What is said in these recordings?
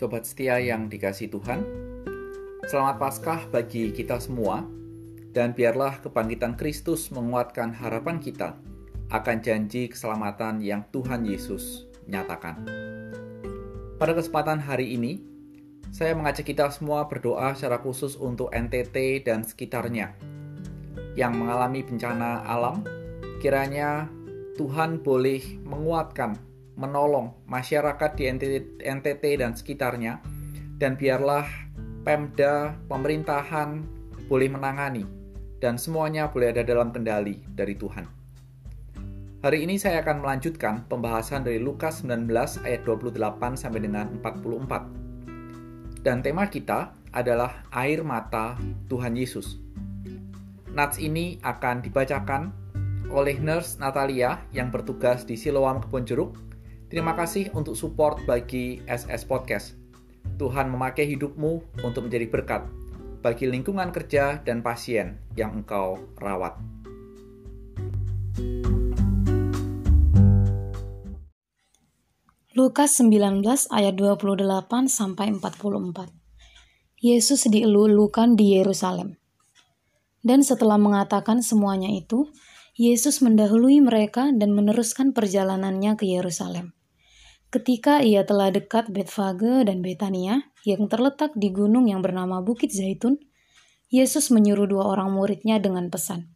Sobat setia yang dikasih Tuhan, selamat Paskah bagi kita semua, dan biarlah kebangkitan Kristus menguatkan harapan kita akan janji keselamatan yang Tuhan Yesus nyatakan. Pada kesempatan hari ini, saya mengajak kita semua berdoa secara khusus untuk NTT dan sekitarnya yang mengalami bencana alam. Kiranya Tuhan boleh menguatkan menolong masyarakat di NTT, dan sekitarnya dan biarlah Pemda, pemerintahan boleh menangani dan semuanya boleh ada dalam kendali dari Tuhan. Hari ini saya akan melanjutkan pembahasan dari Lukas 19 ayat 28 sampai dengan 44. Dan tema kita adalah air mata Tuhan Yesus. Nats ini akan dibacakan oleh nurse Natalia yang bertugas di Siloam Kebon Jeruk Terima kasih untuk support bagi SS Podcast. Tuhan memakai hidupmu untuk menjadi berkat bagi lingkungan kerja dan pasien yang engkau rawat. Lukas 19 ayat 28 sampai 44. Yesus dielulukan di Yerusalem. Dan setelah mengatakan semuanya itu, Yesus mendahului mereka dan meneruskan perjalanannya ke Yerusalem. Ketika ia telah dekat Betfage dan Betania, yang terletak di gunung yang bernama Bukit Zaitun, Yesus menyuruh dua orang muridnya dengan pesan,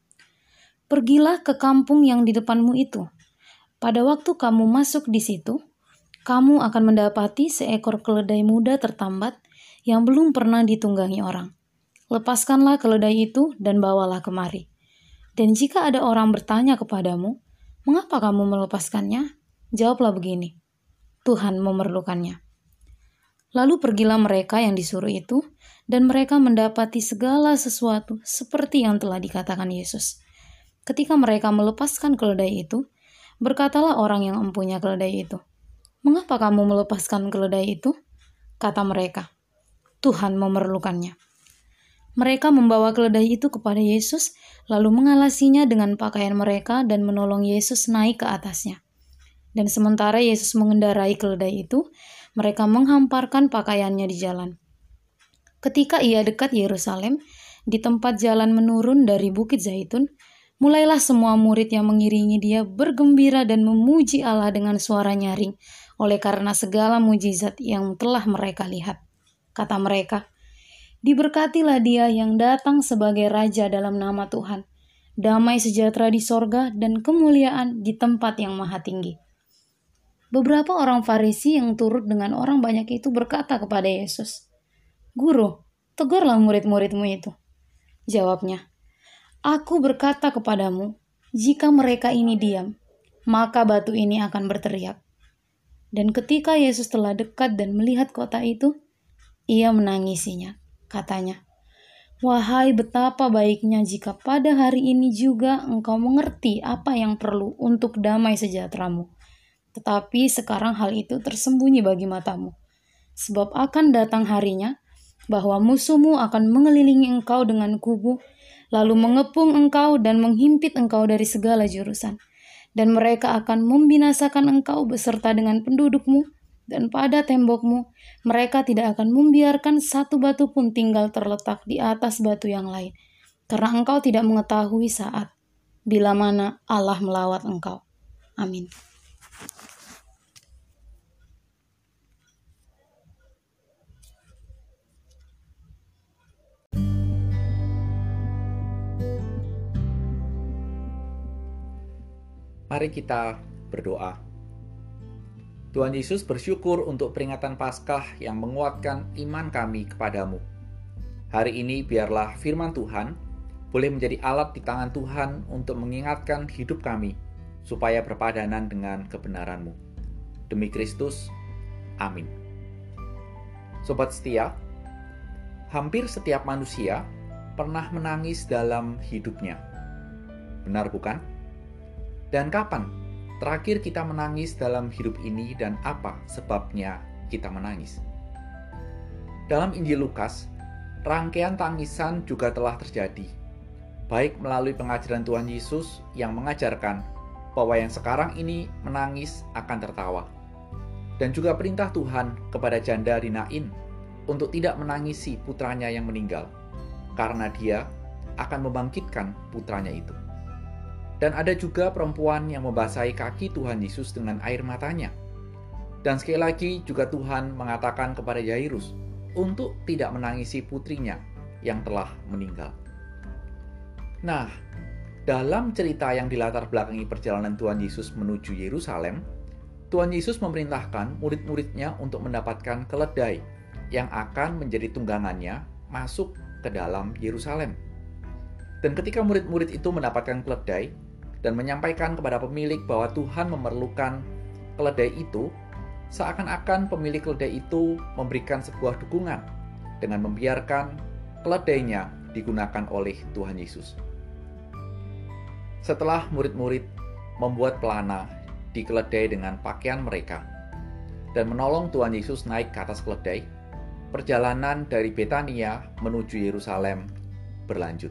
Pergilah ke kampung yang di depanmu itu. Pada waktu kamu masuk di situ, kamu akan mendapati seekor keledai muda tertambat yang belum pernah ditunggangi orang. Lepaskanlah keledai itu dan bawalah kemari. Dan jika ada orang bertanya kepadamu, mengapa kamu melepaskannya? Jawablah begini, Tuhan memerlukannya. Lalu pergilah mereka yang disuruh itu, dan mereka mendapati segala sesuatu seperti yang telah dikatakan Yesus. Ketika mereka melepaskan keledai itu, berkatalah orang yang empunya keledai itu, "Mengapa kamu melepaskan keledai itu?" Kata mereka, "Tuhan memerlukannya." Mereka membawa keledai itu kepada Yesus, lalu mengalasinya dengan pakaian mereka dan menolong Yesus naik ke atasnya. Dan sementara Yesus mengendarai keledai itu, mereka menghamparkan pakaiannya di jalan. Ketika ia dekat Yerusalem, di tempat jalan menurun dari Bukit Zaitun, mulailah semua murid yang mengiringi dia bergembira dan memuji Allah dengan suara nyaring oleh karena segala mujizat yang telah mereka lihat. Kata mereka, Diberkatilah dia yang datang sebagai Raja dalam nama Tuhan. Damai sejahtera di sorga dan kemuliaan di tempat yang maha tinggi. Beberapa orang Farisi yang turut dengan orang banyak itu berkata kepada Yesus, Guru, tegurlah murid-muridmu itu. Jawabnya, Aku berkata kepadamu, jika mereka ini diam, maka batu ini akan berteriak. Dan ketika Yesus telah dekat dan melihat kota itu, ia menangisinya. Katanya, Wahai betapa baiknya jika pada hari ini juga engkau mengerti apa yang perlu untuk damai sejahteramu tetapi sekarang hal itu tersembunyi bagi matamu. Sebab akan datang harinya bahwa musuhmu akan mengelilingi engkau dengan kubu, lalu mengepung engkau dan menghimpit engkau dari segala jurusan. Dan mereka akan membinasakan engkau beserta dengan pendudukmu, dan pada tembokmu mereka tidak akan membiarkan satu batu pun tinggal terletak di atas batu yang lain, karena engkau tidak mengetahui saat bila mana Allah melawat engkau. Amin. Mari kita berdoa. Tuhan Yesus bersyukur untuk peringatan Paskah yang menguatkan iman kami kepadamu. Hari ini biarlah firman Tuhan boleh menjadi alat di tangan Tuhan untuk mengingatkan hidup kami supaya berpadanan dengan kebenaranmu. Demi Kristus, amin. Sobat setia, hampir setiap manusia pernah menangis dalam hidupnya. Benar bukan? Dan kapan terakhir kita menangis dalam hidup ini dan apa sebabnya kita menangis? Dalam Injil Lukas, rangkaian tangisan juga telah terjadi, baik melalui pengajaran Tuhan Yesus yang mengajarkan bahwa yang sekarang ini menangis akan tertawa. dan juga perintah Tuhan kepada janda di Nain untuk tidak menangisi putranya yang meninggal, karena dia akan membangkitkan putranya itu. Dan ada juga perempuan yang membasahi kaki Tuhan Yesus dengan air matanya. Dan sekali lagi juga Tuhan mengatakan kepada Yairus untuk tidak menangisi putrinya yang telah meninggal. Nah, dalam cerita yang dilatar belakangi perjalanan Tuhan Yesus menuju Yerusalem, Tuhan Yesus memerintahkan murid-muridnya untuk mendapatkan keledai yang akan menjadi tunggangannya masuk ke dalam Yerusalem. Dan ketika murid-murid itu mendapatkan keledai dan menyampaikan kepada pemilik bahwa Tuhan memerlukan keledai itu, seakan-akan pemilik keledai itu memberikan sebuah dukungan dengan membiarkan keledainya digunakan oleh Tuhan Yesus. Setelah murid-murid membuat pelana di keledai dengan pakaian mereka dan menolong Tuhan Yesus naik ke atas keledai, perjalanan dari Betania menuju Yerusalem berlanjut.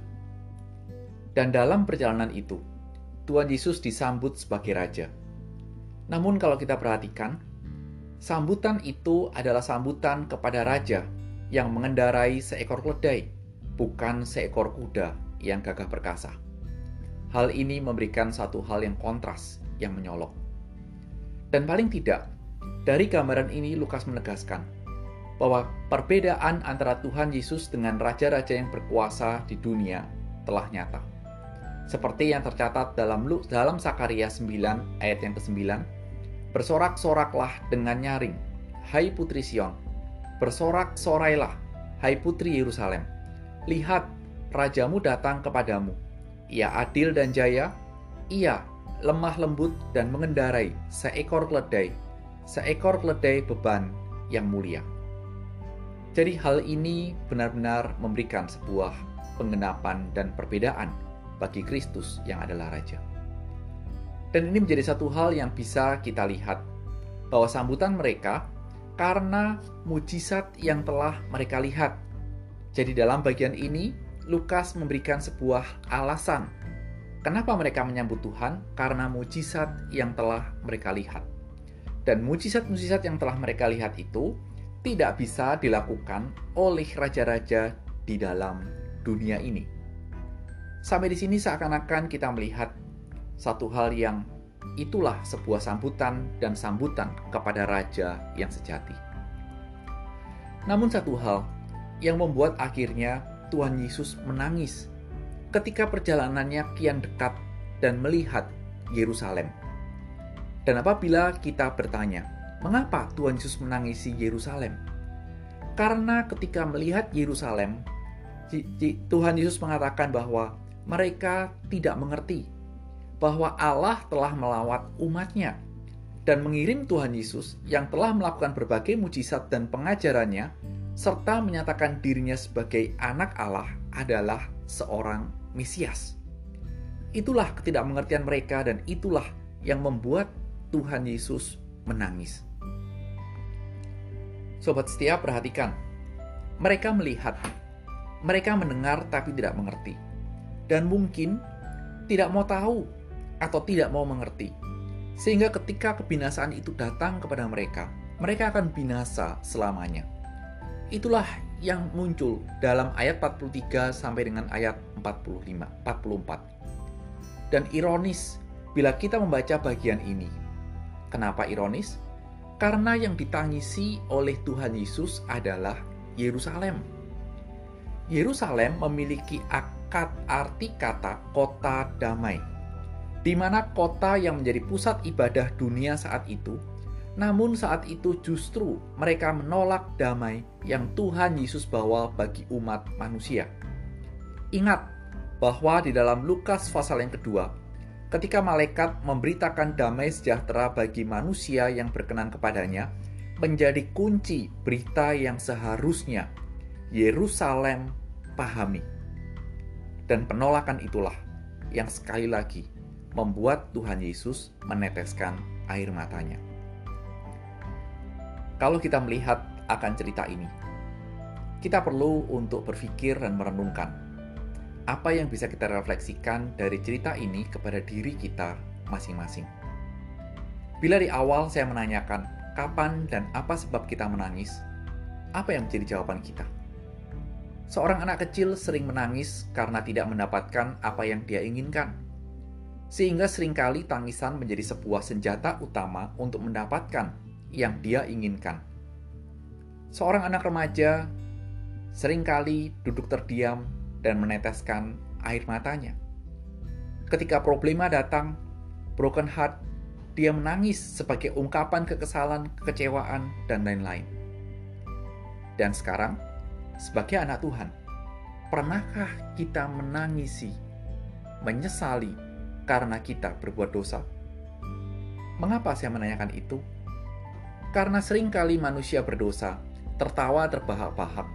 Dan dalam perjalanan itu, Tuhan Yesus disambut sebagai raja. Namun kalau kita perhatikan, sambutan itu adalah sambutan kepada raja yang mengendarai seekor keledai, bukan seekor kuda yang gagah perkasa. Hal ini memberikan satu hal yang kontras, yang menyolok. Dan paling tidak, dari gambaran ini Lukas menegaskan bahwa perbedaan antara Tuhan Yesus dengan raja-raja yang berkuasa di dunia telah nyata. Seperti yang tercatat dalam dalam Sakaria 9 ayat yang ke-9, bersorak-soraklah dengan nyaring, hai putri Sion, bersorak-sorailah, hai putri Yerusalem. Lihat, rajamu datang kepadamu, ia adil dan jaya, ia lemah lembut dan mengendarai seekor keledai, seekor keledai beban yang mulia. Jadi hal ini benar-benar memberikan sebuah pengenapan dan perbedaan bagi Kristus yang adalah Raja. Dan ini menjadi satu hal yang bisa kita lihat bahwa sambutan mereka karena mujizat yang telah mereka lihat. Jadi dalam bagian ini Lukas memberikan sebuah alasan kenapa mereka menyambut Tuhan karena mujizat yang telah mereka lihat. Dan mujizat-mujizat yang telah mereka lihat itu tidak bisa dilakukan oleh raja-raja di dalam dunia ini. Sampai di sini seakan-akan kita melihat satu hal yang itulah sebuah sambutan dan sambutan kepada raja yang sejati. Namun satu hal yang membuat akhirnya Tuhan Yesus menangis ketika perjalanannya kian dekat dan melihat Yerusalem. Dan apabila kita bertanya, mengapa Tuhan Yesus menangisi Yerusalem? Karena ketika melihat Yerusalem, Tuhan Yesus mengatakan bahwa mereka tidak mengerti bahwa Allah telah melawat umatnya dan mengirim Tuhan Yesus yang telah melakukan berbagai mujizat dan pengajarannya serta menyatakan dirinya sebagai anak Allah adalah seorang Mesias. Itulah ketidakmengertian mereka dan itulah yang membuat Tuhan Yesus menangis. Sobat setia perhatikan, mereka melihat, mereka mendengar tapi tidak mengerti. Dan mungkin tidak mau tahu atau tidak mau mengerti. Sehingga ketika kebinasaan itu datang kepada mereka, mereka akan binasa selamanya. Itulah yang muncul dalam ayat 43 sampai dengan ayat 45, 44. Dan ironis bila kita membaca bagian ini. Kenapa ironis? Karena yang ditangisi oleh Tuhan Yesus adalah Yerusalem. Yerusalem memiliki akad arti kata kota damai, di mana kota yang menjadi pusat ibadah dunia saat itu namun saat itu justru mereka menolak damai yang Tuhan Yesus bawa bagi umat manusia. Ingat bahwa di dalam Lukas pasal yang kedua, ketika malaikat memberitakan damai sejahtera bagi manusia yang berkenan kepadanya, menjadi kunci berita yang seharusnya Yerusalem pahami. Dan penolakan itulah yang sekali lagi membuat Tuhan Yesus meneteskan air matanya kalau kita melihat akan cerita ini, kita perlu untuk berpikir dan merenungkan apa yang bisa kita refleksikan dari cerita ini kepada diri kita masing-masing. Bila di awal saya menanyakan, kapan dan apa sebab kita menangis, apa yang menjadi jawaban kita? Seorang anak kecil sering menangis karena tidak mendapatkan apa yang dia inginkan. Sehingga sering kali tangisan menjadi sebuah senjata utama untuk mendapatkan yang dia inginkan. Seorang anak remaja sering kali duduk terdiam dan meneteskan air matanya. Ketika problema datang, broken heart, dia menangis sebagai ungkapan kekesalan, kekecewaan, dan lain-lain. Dan sekarang, sebagai anak Tuhan, pernahkah kita menangisi, menyesali karena kita berbuat dosa? Mengapa saya menanyakan itu? Karena sering kali manusia berdosa, tertawa terbahak-bahak,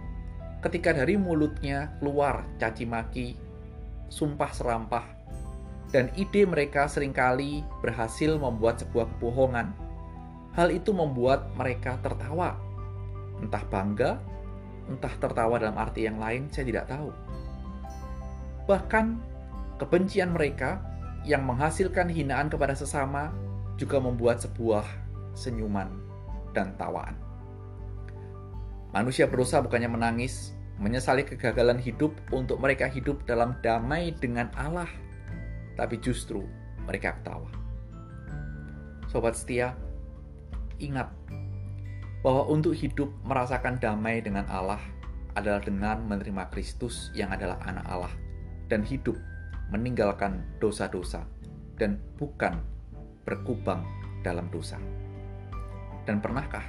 ketika dari mulutnya keluar caci maki, sumpah serampah, dan ide mereka sering kali berhasil membuat sebuah kebohongan. Hal itu membuat mereka tertawa, entah bangga entah tertawa dalam arti yang lain, saya tidak tahu. Bahkan kebencian mereka yang menghasilkan hinaan kepada sesama juga membuat sebuah senyuman dan tawaan. Manusia berusaha bukannya menangis, menyesali kegagalan hidup untuk mereka hidup dalam damai dengan Allah, tapi justru mereka ketawa. Sobat setia, ingat bahwa untuk hidup merasakan damai dengan Allah adalah dengan menerima Kristus yang adalah anak Allah dan hidup meninggalkan dosa-dosa dan bukan berkubang dalam dosa. Dan pernahkah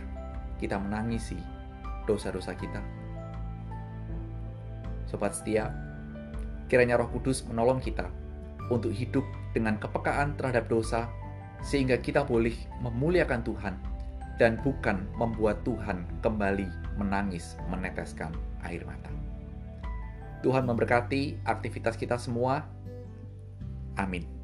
kita menangisi dosa-dosa kita? Sobat setia, kiranya Roh Kudus menolong kita untuk hidup dengan kepekaan terhadap dosa sehingga kita boleh memuliakan Tuhan dan bukan membuat Tuhan kembali menangis meneteskan air mata. Tuhan memberkati aktivitas kita semua. Amin.